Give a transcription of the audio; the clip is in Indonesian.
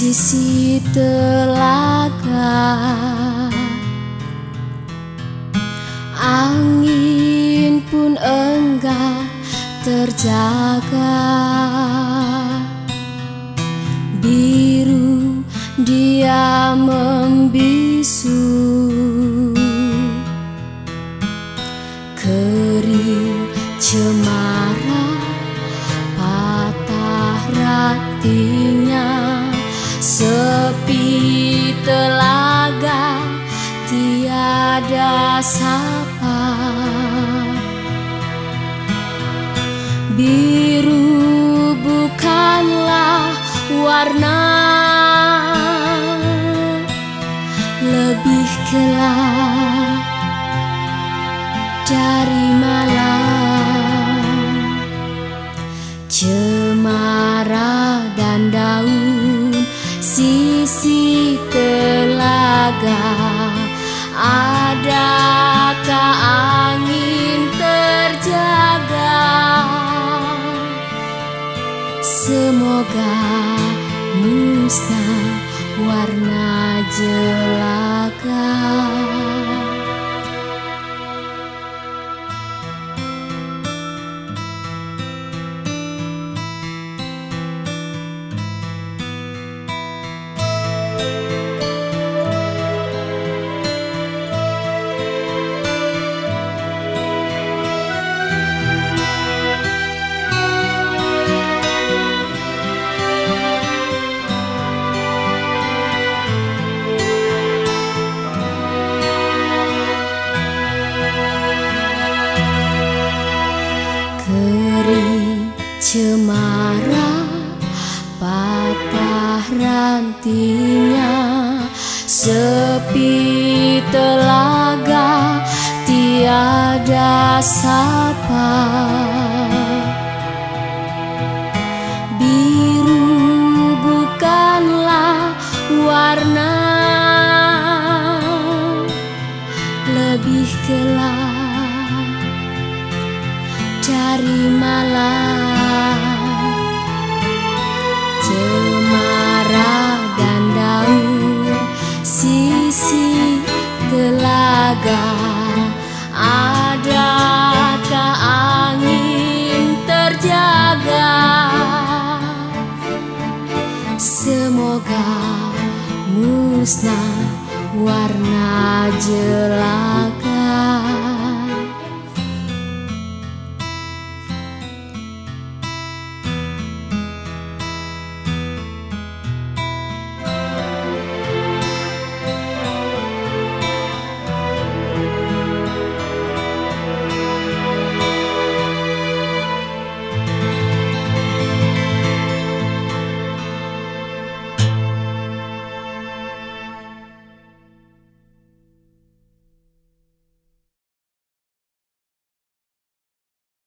sisi telaga. Angin pun enggak terjaga. Biru dia membisu. Kering cemara patah ratinya. Sepi telaga tiada sapa. Biru bukanlah warna sisi telaga. Adakah angin terjaga? Semoga musnah warna jelaga cemara rantinya Sepi telaga tiada sapa. Biru bukanlah warna. Lebih gelap dari malam musnah warna jelaka